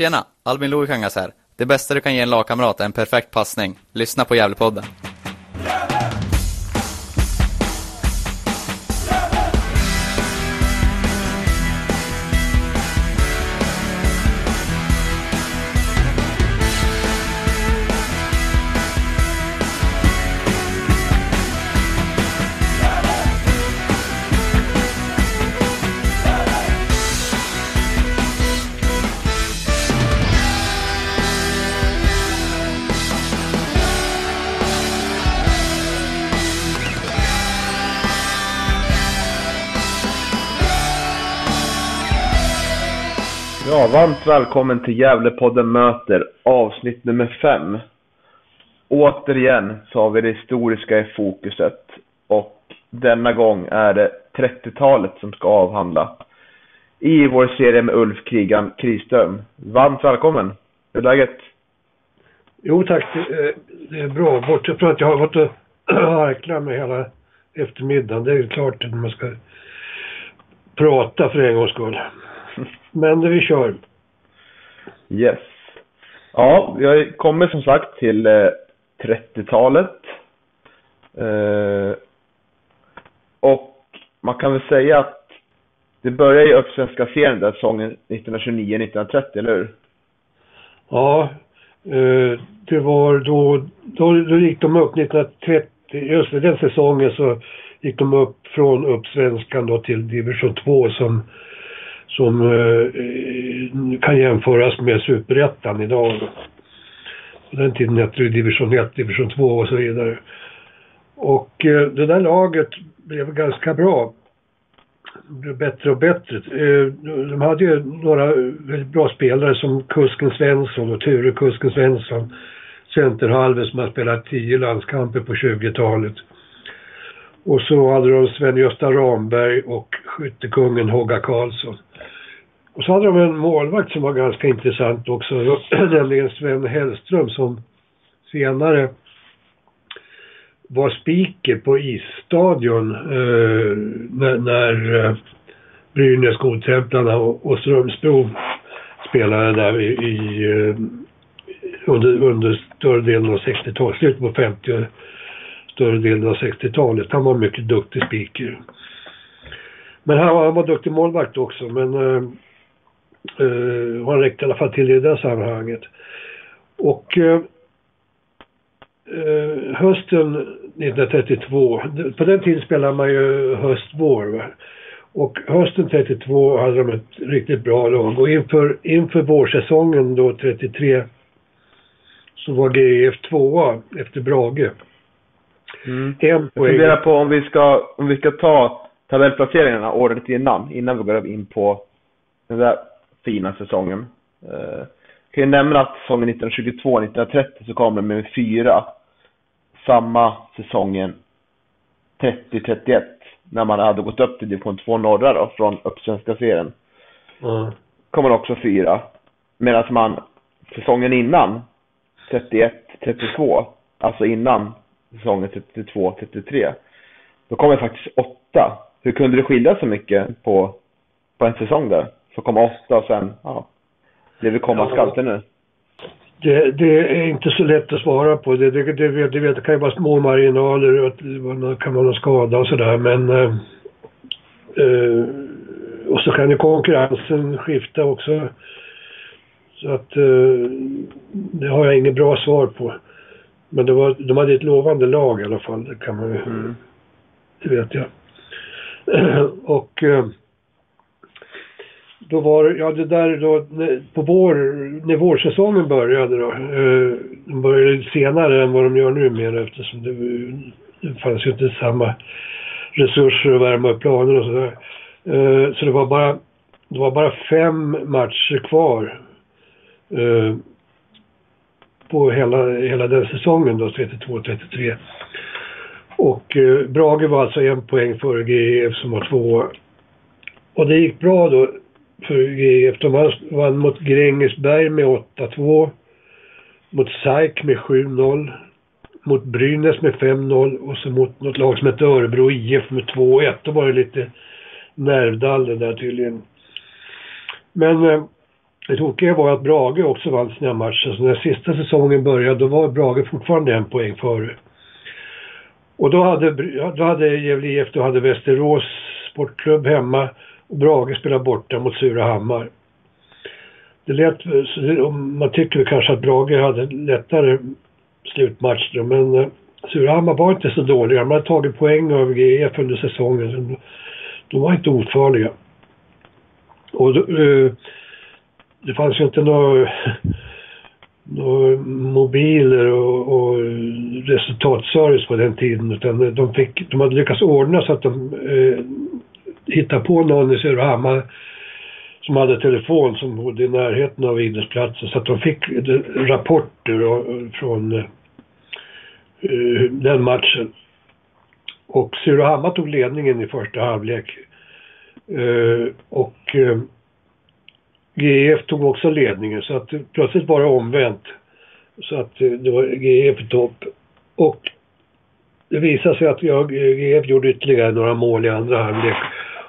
Tjena! Albin Lohikangas här. Det bästa du kan ge en lagkamrat är en perfekt passning. Lyssna på Gävlepodden. Varmt välkommen till Gävlepodden möter avsnitt nummer fem. Återigen så har vi det historiska i fokuset och denna gång är det 30-talet som ska avhandla. I vår serie med Ulf Krigan Kriström. Varmt välkommen! Hur är läget? Jo tack, det, är bra. Bortsett från att jag har varit och harklat med hela eftermiddagen. Det är ju klart att man ska prata för en gångs skull. Men vi kör. Yes. Ja, vi har kommit som sagt till eh, 30-talet. Eh, och man kan väl säga att det började i Uppsvenska serien där säsongen 1929-1930, eller hur? Ja, eh, det var då, då, då gick de upp 1930, just den säsongen så gick de upp från Uppsvenskan då till division 2 som som eh, eh, kan jämföras med superettan idag. På den tiden hette det division 1, division 2 och så vidare. Och eh, det där laget blev ganska bra. Det blev bättre och bättre. Eh, de hade ju några väldigt bra spelare som Kusken Svensson och Ture Kusken Svensson. Centerhalve som har spelat tio landskamper på 20-talet. Och så hade de Sven-Gösta Ramberg och skyttekungen Hogga Karlsson. Och så hade de en målvakt som var ganska intressant också, nämligen Sven Hellström som senare var speaker på isstadion eh, när, när eh, Brynäs, Godtemplarna och, och Strömsbro spelade där i, i eh, under, under större delen av 60-talet, slutet på 50-talet större delen av 60-talet. Han var mycket duktig speaker. Men han, han var duktig målvakt också, men eh, eh, han räckte i alla fall till i det sammanhanget. Och eh, eh hösten 1932, på den tiden spelade man ju höst-vår. Och hösten 32 hade de ett riktigt bra lag och inför, inför vårsäsongen då 33 så var GIF tvåa efter Brage. Mm. Poäng. Jag funderar på om vi ska, om vi ska ta tabellplaceringarna året innan, innan vi går in på den där fina säsongen. Eh, kan ju nämna att säsongen 1922-1930 så kom de med fyra. Samma säsongen 30-31 när man hade gått upp till division 2 norra då från uppsvenska serien. Mm. kom man också fyra. Medan man säsongen innan 31-32, alltså innan säsongen 32-33, då kom jag faktiskt åtta. Hur kunde det skilja så mycket på, på en säsong där? Så kom åtta och sen, ja. Blev det komma ja. skalter nu? Det, det, är inte så lätt att svara på. Det, det, det, vet, det, det kan ju vara små marginaler och det kan vara någon skada och sådär men eh, eh, och så kan ju konkurrensen skifta också. Så att eh, det har jag inget bra svar på. Men det var, de hade ett lovande lag i alla fall, det kan man ju, mm. det vet jag. och eh, då var ja det där då på vår, när vårsäsongen började då. Eh, de började senare än vad de gör numera eftersom det, det fanns ju inte samma resurser att värma upp planer och sådär. Eh, så det var bara, det var bara fem matcher kvar. På hela, hela den säsongen då, 32-33. Och eh, Brage var alltså en poäng före GIF som var två. Och det gick bra då för GIF. De vann mot Grängesberg med 8-2. Mot SAIK med 7-0. Mot Brynäs med 5-0 och så mot något lag som hette Örebro IF med 2-1. Då var det lite nervdaller där tydligen. Men eh, det tokiga var att Brage också vann sina matcher. Så när sista säsongen började då var Brage fortfarande en poäng före. Och då hade, då hade Gävle IF, då hade Västerås Sportklubb hemma och Brage spelade borta mot Surahammar. Det lät, man tycker kanske att Brage hade lättare slutmatch då, men eh, Surahammar var inte så dåliga. De hade tagit poäng av GIF under säsongen. De var inte ofarliga. Och då, eh, det fanns ju inte några, några mobiler och, och, resultatservice på den tiden utan de, fick, de hade lyckats ordna så att de eh, hittade på någon i Surahammar som hade telefon som bodde i närheten av idrottsplatsen så att de fick rapporter från eh, den matchen. Och Surahammar tog ledningen i första halvlek. Eh, och eh, GF tog också ledningen så att plötsligt var det omvänt. Så att eh, det var GF i topp. Och det visade sig att jag, GF gjorde ytterligare några mål i andra halvlek.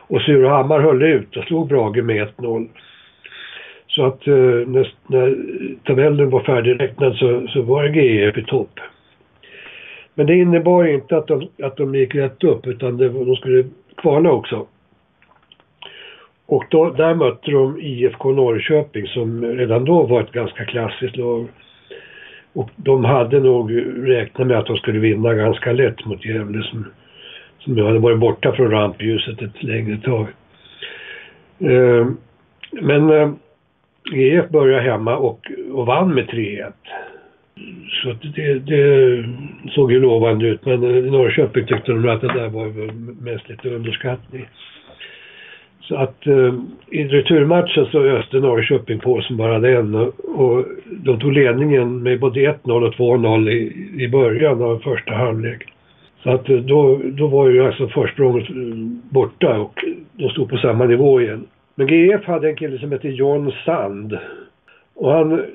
Och Surahammar höll ut och slog Brage med 1-0. Så att eh, när, när tabellen var färdigräknad så, så var GF i topp. Men det innebar inte att de, att de gick rätt upp utan det, de skulle kvala också. Och då, där mötte de IFK Norrköping som redan då var ett ganska klassiskt lag. Och de hade nog räknat med att de skulle vinna ganska lätt mot Gävle som, som hade varit borta från rampljuset ett längre tag. Eh, men eh, GF började hemma och, och vann med 3-1. Så det, det, såg ju lovande ut men i Norrköping tyckte de att det där var mest lite underskattning. Så att eh, i returmatchen så öste Norrköping på som bara den och de tog ledningen med både 1-0 och 2-0 i, i början av första halvlek. Så att eh, då, då var ju alltså försprånget eh, borta och de stod på samma nivå igen. Men GF hade en kille som hette John Sand och han eh,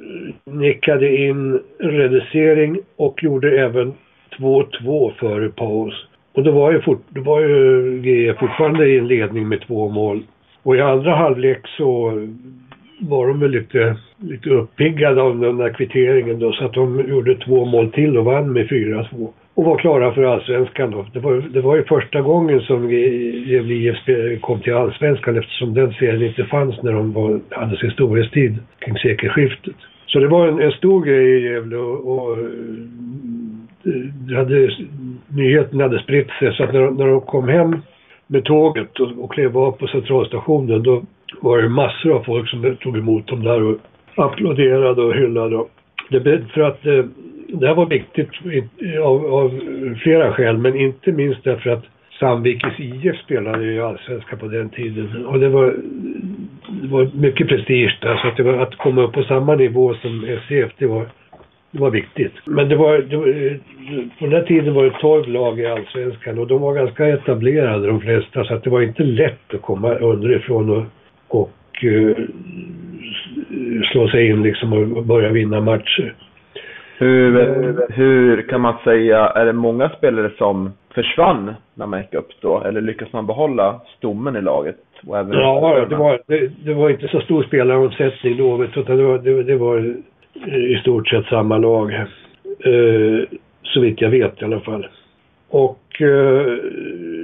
nickade in reducering och gjorde även 2-2 före paus. Och då var ju, fort, då var ju GE fortfarande i en ledning med två mål. Och i andra halvlek så var de väl lite, lite uppiggade av den där kvitteringen då så att de gjorde två mål till och vann med 4-2. Och var klara för allsvenskan då. Det var, det var ju första gången som Gävle IF kom till allsvenskan eftersom den serien inte fanns när de var, hade sin storhetstid kring sekelskiftet. Så det var en, en stor grej i Gävle och, och Eh, hade, nyheten hade spritt sig så att när, när de kom hem med tåget och, och klev av på centralstationen då var det massor av folk som tog emot dem där och applåderade och hyllade. Det, för att eh, det här var viktigt av, av, flera skäl men inte minst därför att Sandvikens IF spelade ju allsvenska på den tiden och det var, det var mycket prestige där så att, det var, att komma upp på samma nivå som SCF det var det var viktigt. Men det var, det var, på den här tiden var det 12 lag i Allsvenskan och de var ganska etablerade de flesta så att det var inte lätt att komma underifrån och, och uh, slå sig in liksom och börja vinna matcher. Hur, hur kan man säga, är det många spelare som försvann när man gick upp då? Eller lyckas man behålla stommen i laget? ja, det var, det, det, var inte så stor spelaromsättning då, utan det var, det, det var Eh, i stort sett samma lag. Eh, så vitt jag vet i alla fall. Och eh,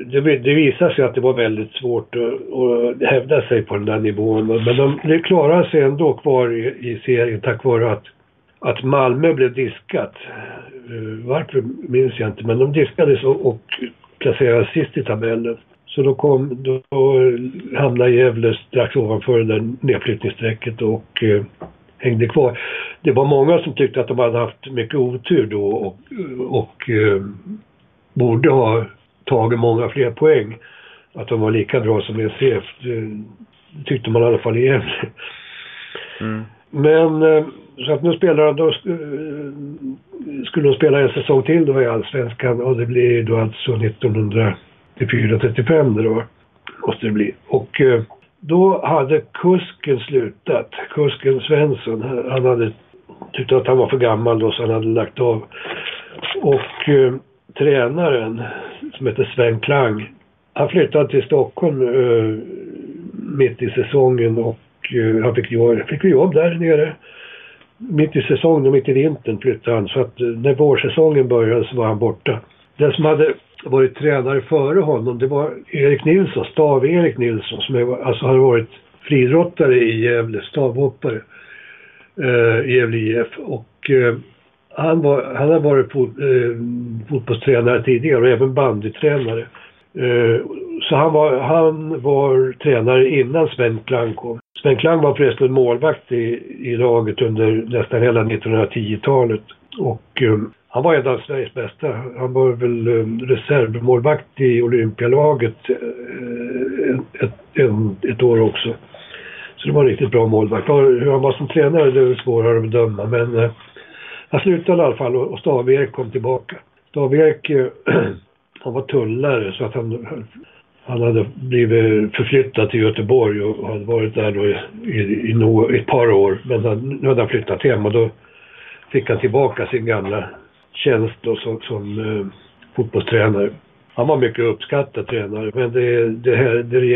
det, det visade sig att det var väldigt svårt att, att hävda sig på den där nivån. Men de, de klarade sig ändå kvar i, i serien tack vare att, att Malmö blev diskat. Eh, varför minns jag inte, men de diskades och, och placerades sist i tabellen. Så då, kom, då hamnade Gävle strax ovanför det där nedflyttningsstrecket och eh, hängde kvar. Det var många som tyckte att de hade haft mycket otur då och, och eh, borde ha tagit många fler poäng. Att de var lika bra som ECF. Det tyckte man i alla fall igen. Mm. Men eh, så att nu spelar de, eh, skulle de spela en säsong till då i Allsvenskan och det blir då alltså 1934-35 då måste det bli. Och eh, då hade kusken slutat. Kusken Svensson, han hade tyckte att han var för gammal då så han hade lagt av. Och eh, tränaren som heter Sven Klang, han flyttade till Stockholm eh, mitt i säsongen och eh, han fick, jobb, fick jobb där nere. Mitt i säsongen och mitt i vintern flyttade han. Så att eh, när vårsäsongen började så var han borta. Den som hade varit tränare före honom det var Erik Nilsson, Stav-Erik Nilsson som är, alltså hade varit friidrottare i Gävle, stavhoppare eh, i Gävle IF. Och eh, han, var, han har varit fot, eh, fotbollstränare tidigare och även bandytränare. Eh, så han var, han var tränare innan Sven Klang kom. Sven Klang var förresten målvakt i, i laget under nästan hela 1910-talet. Och eh, han var en av Sveriges bästa. Han var väl eh, reservmålvakt i Olympialaget eh, ett, ett, ett år också. Så det var en riktigt bra målvakt. Hur han var som tränare det är svårare att bedöma men eh, han slutade i alla fall och Stav-Erik kom tillbaka. Stav-Erik, han var tullare så att han, han hade blivit förflyttad till Göteborg och hade varit där då i, i, i, no, i ett par år. Men han, nu hade han flyttat hem och då fick han tillbaka sin gamla tjänst då som, som eh, fotbollstränare. Han var mycket uppskattad tränare men det, det, här, det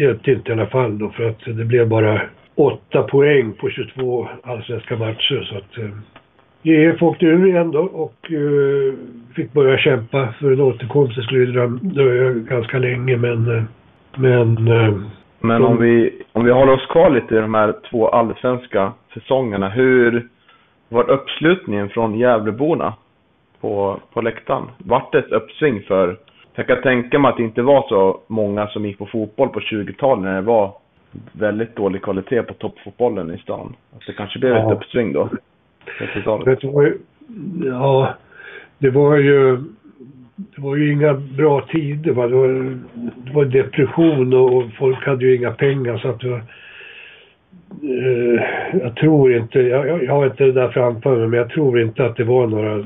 hjälpte inte i alla fall då för att det blev bara åtta poäng på 22 allsvenska matcher så att eh, GF åkte ur igen då och uh, fick börja kämpa för en återkomst. Det skulle dröja ganska länge men... Uh, men uh, men om vi, om vi håller oss kvar lite i de här två allsvenska säsongerna. Hur var uppslutningen från Gävleborna på, på läktaren? Vart det ett uppsving för... Jag kan tänka mig att det inte var så många som gick på fotboll på 20-talet när det var väldigt dålig kvalitet på toppfotbollen i stan. Att det kanske blev ja. ett uppsving då. Det var ju, ja, det var ju, det var ju inga bra tider. Va? Det, var, det var depression och folk hade ju inga pengar så att det var, eh, jag tror inte, jag, jag har inte det där framför mig, men jag tror inte att det var några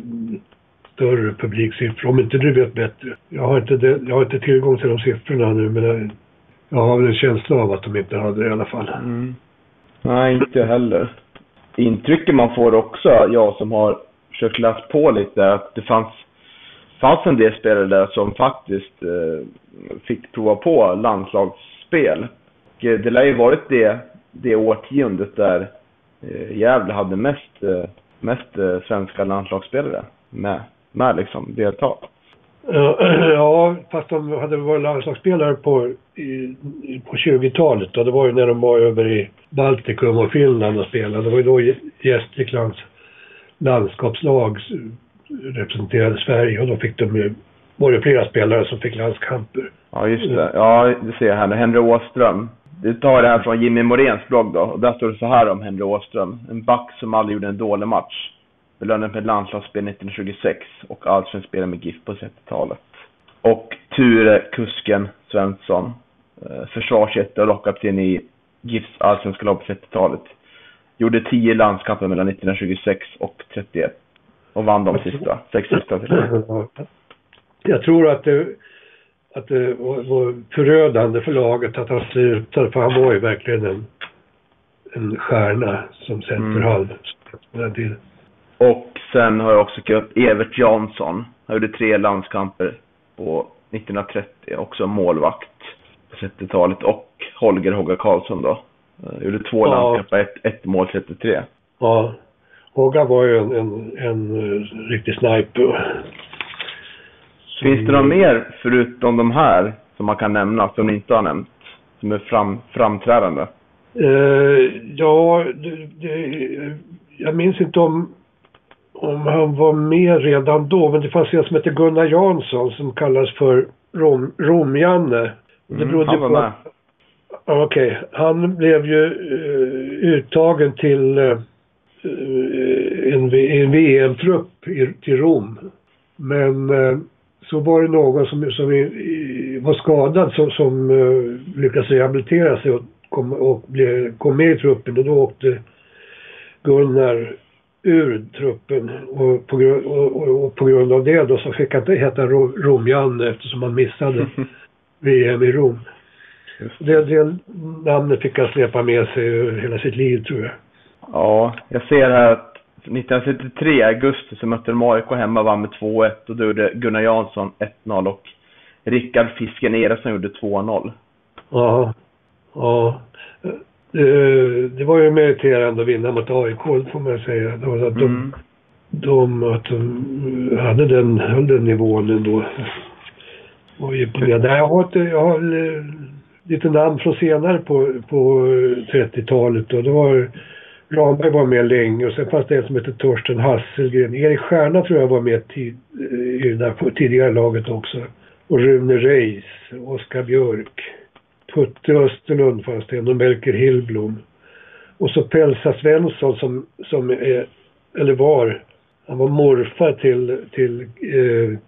större publiksiffror. Om inte du vet bättre. Jag har inte, det, jag har inte tillgång till de siffrorna nu, men jag, jag har väl en känsla av att de inte hade det i alla fall. Mm. Nej, inte heller intrycket man får också, jag som har försökt läsa på lite, att det fanns, fanns en del spelare där som faktiskt eh, fick prova på landslagsspel. Och eh, det lär ju varit det, det årtiondet där eh, Gävle hade mest, eh, mest eh, svenska landslagsspelare med, med liksom delta. Ja, fast de hade varit landslagsspelare på, i, på 20-talet då. Det var ju när de var över i Baltikum och Finland och spelade. Det var ju då Gästriklands landskapslag representerade Sverige och då fick de var det flera spelare som fick landskamper. Ja, just det. Ja, det ser jag här nu. Henry Åström. Du tar det här från Jimmy Moréns blogg då. Och där står det så här om Henry Åström. En back som aldrig gjorde en dålig match. Belönad med landslagsspel 1926 och allsvensk spelare med GIF på 30-talet. Och Ture Kusken Svensson. Eh, försvarsjätte och lockkapten i GIFs allsvenska lag på 30-talet. Gjorde 10 landskamper mellan 1926 och 31. Och vann de sista, sex sista till. Jag tror att det, att det var, var förödande för laget att han slutade, för han var ju verkligen en, en stjärna som centerhalv mm. Och sen har jag också köpt Evert Jansson. Han gjorde tre landskamper på 1930, också målvakt på 30-talet. Och Holger Hogga Karlsson då. Uh, gjorde två ja. landskamper, ett, ett mål 33. Ja. Hogga var ju en, en, en riktig sniper. Finns det något mer förutom de här som man kan nämna, som ni inte har nämnt? Som är fram, framträdande? Uh, ja, det, det, jag minns inte om om han var med redan då, men det fanns en som hette Gunnar Jansson som kallades för Rom, Romjanne. Mm, han var med. Okej, okay. han blev ju uh, uttagen till uh, en, en VM-trupp till Rom. Men uh, så var det någon som, som i, var skadad som, som lyckades rehabilitera sig och kom, och blev, kom med i truppen och då åkte Gunnar ur truppen och på, grund, och, och, och på grund av det då så fick han inte heta Romjan eftersom han missade VM i Rom. Det, det namnet fick han släpa med sig hela sitt liv tror jag. Ja, jag ser här att 1973 augusti så mötte de AIK hemma och vann med 2-1 och då gjorde Gunnar Jansson 1-0 och Rickard Fisken Eriksson gjorde 2-0. Ja, ja. Det, det var ju meriterande att vinna mot AIK, får man säga. Att de, mm. de, att de hade den, höll den nivån ändå. Och imponerande. Jag har, ett, jag har lite namn från senare på, på 30-talet. Och det var Ramberg var med länge och sen fanns det en som hette Torsten Hasselgren. Erik Stjärna tror jag var med tid, i det där tidigare laget också. Och Rune Reis, Oskar Björk. Putte Österlund fanns det och Melker Hillblom. Och så Pelsa Svensson som, som är, eller var, han var morfar till, till eh,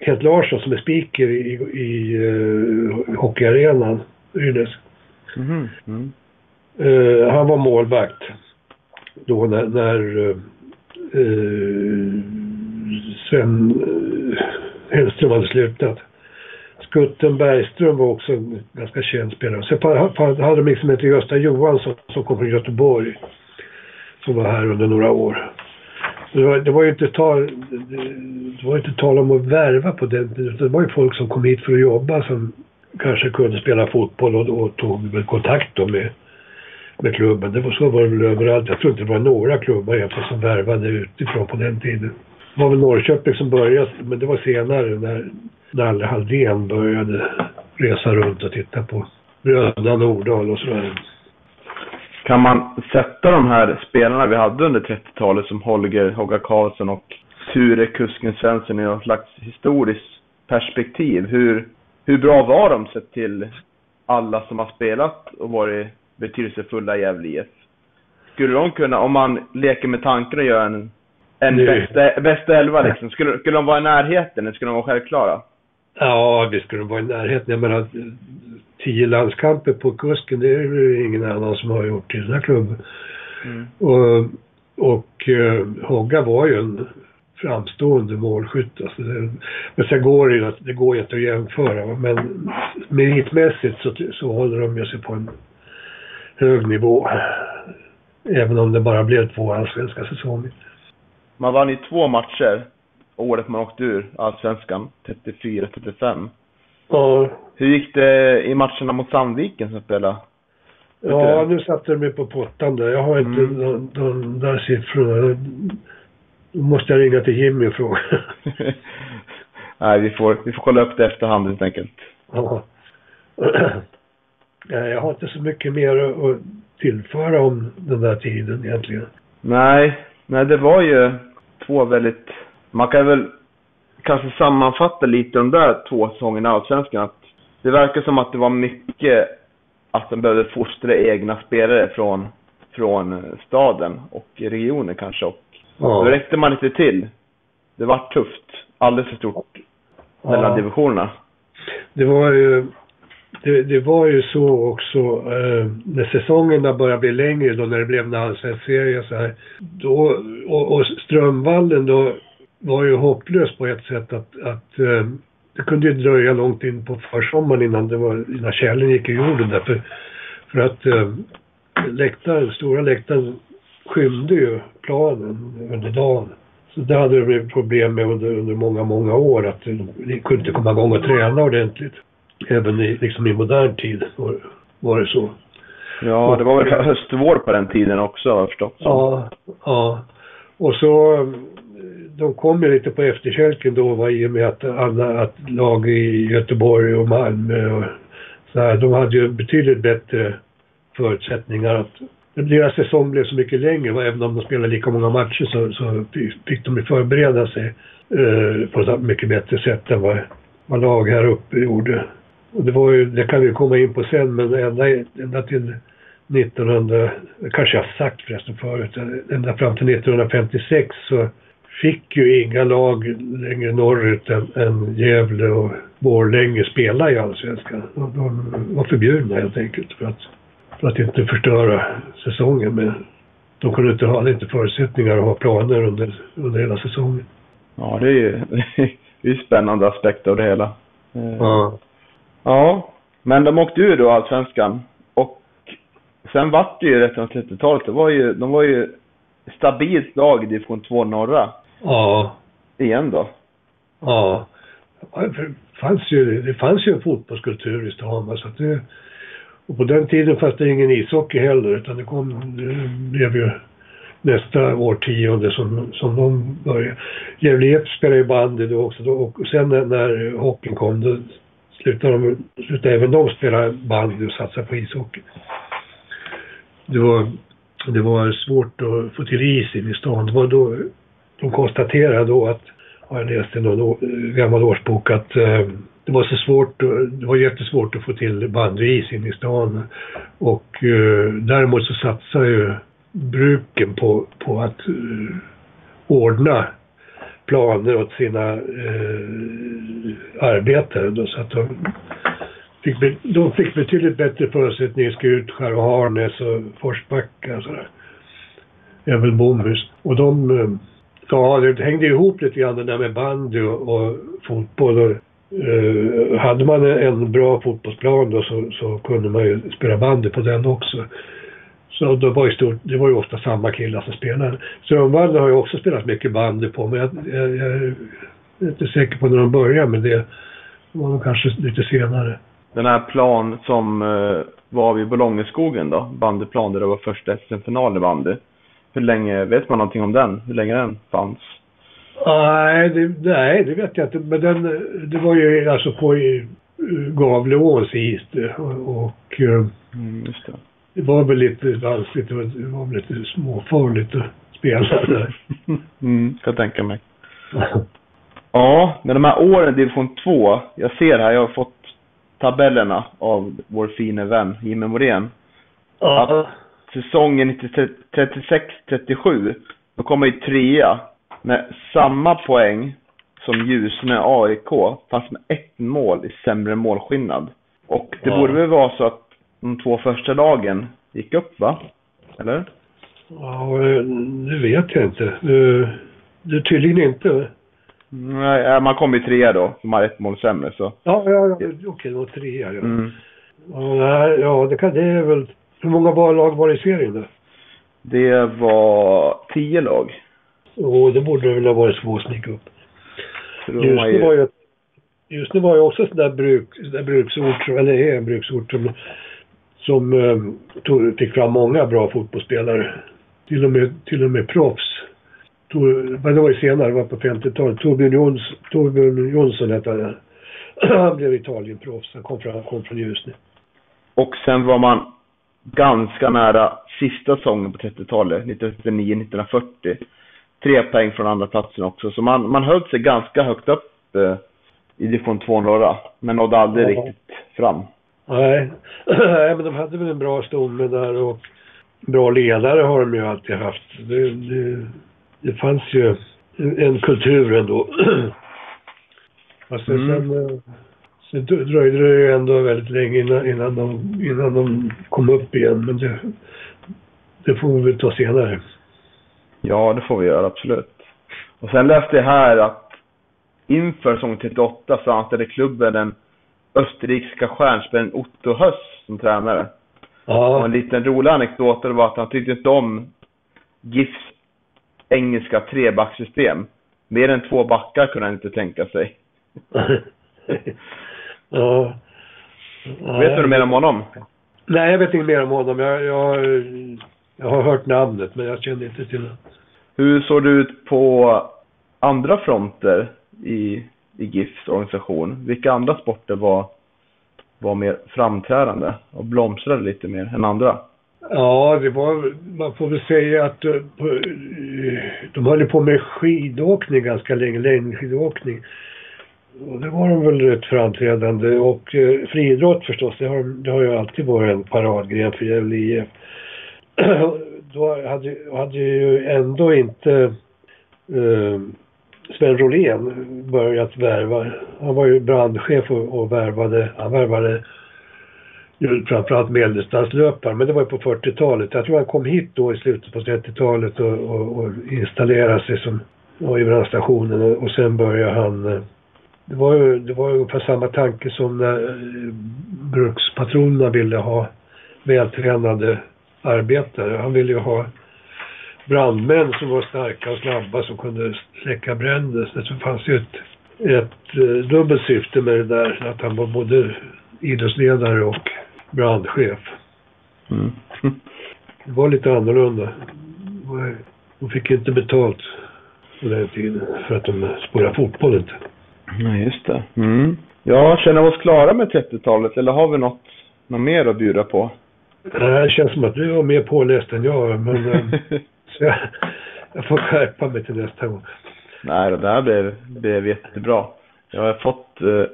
Kent Larsson som är speaker i, i uh, hockeyarenan, Rynäs. Mm. Mm. Uh, han var målvakt då när, när uh, Sven uh, Hellström hade slutat. Skutten Bergström var också en ganska känd spelare. Sen hade de liksom inte Gösta Johansson som kom från Göteborg. Som var här under några år. Det var, det var ju inte tal, det var inte tal om att värva på den tiden. Det var ju folk som kom hit för att jobba som kanske kunde spela fotboll och, och tog kontakt då med, med klubben. Det var, så var det väl överallt. Jag tror inte det var några klubbar egentligen som värvade utifrån på den tiden. Det var väl Norrköping som började, men det var senare när Nalle Halldén började resa runt och titta på Bröderna Nordahl och sådär. Kan man sätta de här spelarna vi hade under 30-talet som Holger Hogga Karlsson och Ture Kusken Svensson i något slags historiskt perspektiv? Hur, hur bra var de sett till alla som har spelat och varit betydelsefulla i Gävle IF? Skulle de kunna, om man leker med tanken och gör en, en bästa, bästa elva liksom, skulle, skulle de vara i närheten eller skulle de vara självklara? Ja, vi skulle vara i närheten. Jag menar, tio landskamper på kusken, det är det ingen annan som har gjort i den här klubben. Mm. Och, och uh, Hogga var ju en framstående målskytt. Alltså det, men sen går det ju det går inte att jämföra. Men meritmässigt så, så håller de ju sig på en hög nivå. Även om det bara blev två allsvenska säsonger. Man vann ju två matcher året man åkte ur allsvenskan, 34-35. Ja. Hur gick det i matcherna mot Sandviken som spelade? Ja, nu satte de mig på pottan där. Jag har inte mm. de, de där siffrorna. Då måste jag ringa till Jimmy och fråga. Nej, vi får, vi får kolla upp det efterhand helt enkelt. Ja. jag har inte så mycket mer att tillföra om den där tiden egentligen. Nej, nej det var ju två väldigt man kan väl kanske sammanfatta lite de där två säsongerna i Allsvenskan. Att det verkar som att det var mycket att de behövde fostra egna spelare från, från staden och regionen kanske. Och ja. då räckte man inte till. Det var tufft. Alldeles för stort ja. mellan divisionerna. Det var ju det, det, var ju så också eh, när säsongerna började bli längre då när det blev en allsvensk serie så här. Då, och, och Strömvallen då var ju hopplöst på ett sätt att, att eh, det kunde ju dröja långt in på försommaren innan, det var, innan kärlen gick i jorden där. För, för att eh, läktaren, stora läktaren skymde ju planen under dagen. Så det hade de problem med under, under många, många år att de kunde inte komma igång och träna ordentligt. Även i, liksom i modern tid var, var det så. Ja, det var väl höstvår på den tiden också har jag förstått. Ja, ja. Och så de kom ju lite på efterkälken då va, i och med att alla att lag i Göteborg och Malmö och så här, de hade ju betydligt bättre förutsättningar att deras säsong blev så mycket längre. Va? Även om de spelade lika många matcher så, så fick de förbereda sig eh, på ett mycket bättre sätt än vad, vad lag här uppe gjorde. Och det var ju, det kan vi komma in på sen, men ända, ända till 1900, kanske jag har sagt förresten förut, ända fram till 1956 så fick ju inga lag längre norrut än, än Gävle och Borlänge spela i Allsvenskan. De var förbjudna helt enkelt för att, för att inte förstöra säsongen. Men de kunde inte, hade inte förutsättningar att ha planer under, under hela säsongen. Ja, det är ju det är spännande aspekter av det hela. Eh, ja. Ja, men de åkte ur då Allsvenskan. Och sen vart det ju resten av 30-talet, de var ju, de var ju stabilt lag i division 2 norra. Ja. Igen då? Ja. Det fanns ju, det fanns ju en fotbollskultur i stan. Så att det, Och på den tiden fanns det ingen ishockey heller utan det kom, det blev ju nästa årtionde som, som de började. Gävle IF spelade ju bandy då också då, och sen när, när hockeyn kom då slutade, de, slutade även de spela bandy och satsa på ishockey. Det var, det var svårt att få till is i stan. Det var då, de konstaterade då att, har jag läst i någon gammal årsbok att eh, det var så svårt, det var jättesvårt att få till bandyis in i stan. Och eh, däremot så satsar ju bruken på, på att eh, ordna planer åt sina eh, arbetare. Då, så att de fick, de fick betydligt bättre förutsättningar i Skutskär och Harnäs och Forsbacka och sådär. Även Bomhus. Och de, eh, ja det hängde ihop lite grann det där med bandy och, och fotboll. Och, eh, hade man en bra fotbollsplan då så, så kunde man ju spela bandy på den också. Så det var, ju stort, det var ju ofta samma killar som spelade. Strömvallen har ju också spelat mycket bandy på, men jag, jag, jag, är inte säker på när de började med det. Det var nog kanske lite senare. Den här plan som eh, var vid Bolongeskogen då, bandyplan där det var första SM-final i bandy. Hur länge, vet man någonting om den? Hur länge den fanns? Nej, det, nej, det vet jag inte. Men den, det var ju alltså på Gavleåns is och, och mm, just det det var väl lite vanskligt. Det var väl lite småfarligt att spela där. Mm, kan tänka mig. ja, men de här åren i division 2. Jag ser här, jag har fått tabellerna av vår fina vän Jimmy Morén. Ja. Att säsongen 36-37, då kommer ju trea med samma poäng som Ljusne AIK, fast med ett mål i sämre målskillnad. Och det ja. borde väl vara så att de två första lagen gick upp va? Eller? Ja, det vet jag inte. Det är tydligen inte. Nej, man kom ju trea då. De har ett mål sämre så. Ja, ja, ja okej, det var trea ja. Mm. Ja, ja, det kan det är väl. Hur många lag var det i serien då? Det var tio lag. Jo, det borde väl ha varit svårt att snicka upp. Just nu var ju, just nu var ju också sån där, bruk, sån där bruksort, eller är en bruksort som som eh, tog, fick fram många bra fotbollsspelare. Till och med, till och med proffs. Men det var ju senare, det var på 50-talet. Torbjörn, Jons, Torbjörn Jonsson hette han. Han blev Italienproffs. Han kom från, kom från Ljusne. Och sen var man ganska nära sista säsongen på 30-talet, 1939-1940. Tre poäng från andra platsen också. Så man, man höll sig ganska högt upp eh, i division 2 norra. Men nådde aldrig ja. riktigt fram. Nej. Nej, men de hade väl en bra stomme där och bra ledare har de ju alltid haft. Det, det, det fanns ju en kultur ändå. Fast mm. sen, sen dröjde det ju ändå väldigt länge innan, innan, de, innan de kom upp igen. Men det, det får vi väl ta senare. Ja, det får vi göra, absolut. Och sen läste jag här att inför säsong 38 så anställde klubben en österrikiska stjärnspelaren Otto Höss som tränare. Ja. Och en liten rolig anekdot var att han tyckte inte om GIFs engelska trebacksystem. Mer än två backar kunde han inte tänka sig. ja. Vet du mer om honom? Nej, jag vet inte mer om honom. Jag, jag, jag har hört namnet, men jag känner inte till det. Hur såg det ut på andra fronter i i GIFs organisation. Vilka andra sporter var, var mer framträdande och blomstrade lite mer än andra? Ja, det var, man får väl säga att uh, de höll på med skidåkning ganska länge, längdskidåkning. Och det var de väl rätt framträdande och eh, friidrott förstås, det har, det har ju alltid varit en paradgren för Gävle IF. Då hade, hade ju ändå inte eh, Sven Rolén börjat värva. Han var ju brandchef och, och värvade, han värvade ju framförallt medeldistanslöpare, men det var ju på 40-talet. Jag tror han kom hit då i slutet på 30-talet och, och, och installerade sig som i brandstationen och, och sen började han eh, det var ju det var ungefär samma tanke som när eh, brukspatronerna ville ha vältränade arbetare. Han ville ju ha brandmän som var starka och snabba som kunde släcka bränder. Så det fanns ju ett, ett uh, dubbelt syfte med det där. Att han var både idrottsledare och brandchef. Mm. Det var lite annorlunda. De fick inte betalt på den tiden för att de spelade fotboll inte. Nej, just det. Mm. Ja, känner vi oss klara med 30-talet eller har vi något, något mer att bjuda på? Det känns som att du var mer påläst än jag, men eh, så jag, jag får skärpa mig till nästa gång. Nej, det här blev, blev jättebra. Jag har fått eh,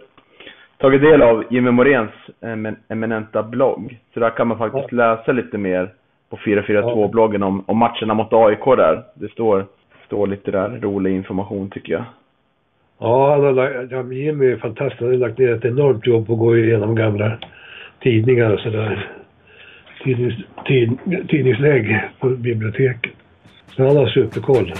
tagit del av Jimmy Moréns emin eminenta blogg. Så där kan man faktiskt ja. läsa lite mer på 442-bloggen om, om matcherna mot AIK där. Det står, står lite där rolig information tycker jag. Ja, han har lagt, ja, Jimmy är fantastisk. Han har lagt ner ett enormt jobb på att gå igenom gamla tidningar och sådär. Tidnings, tid, tidningslägg på biblioteket. Så han har superkoll.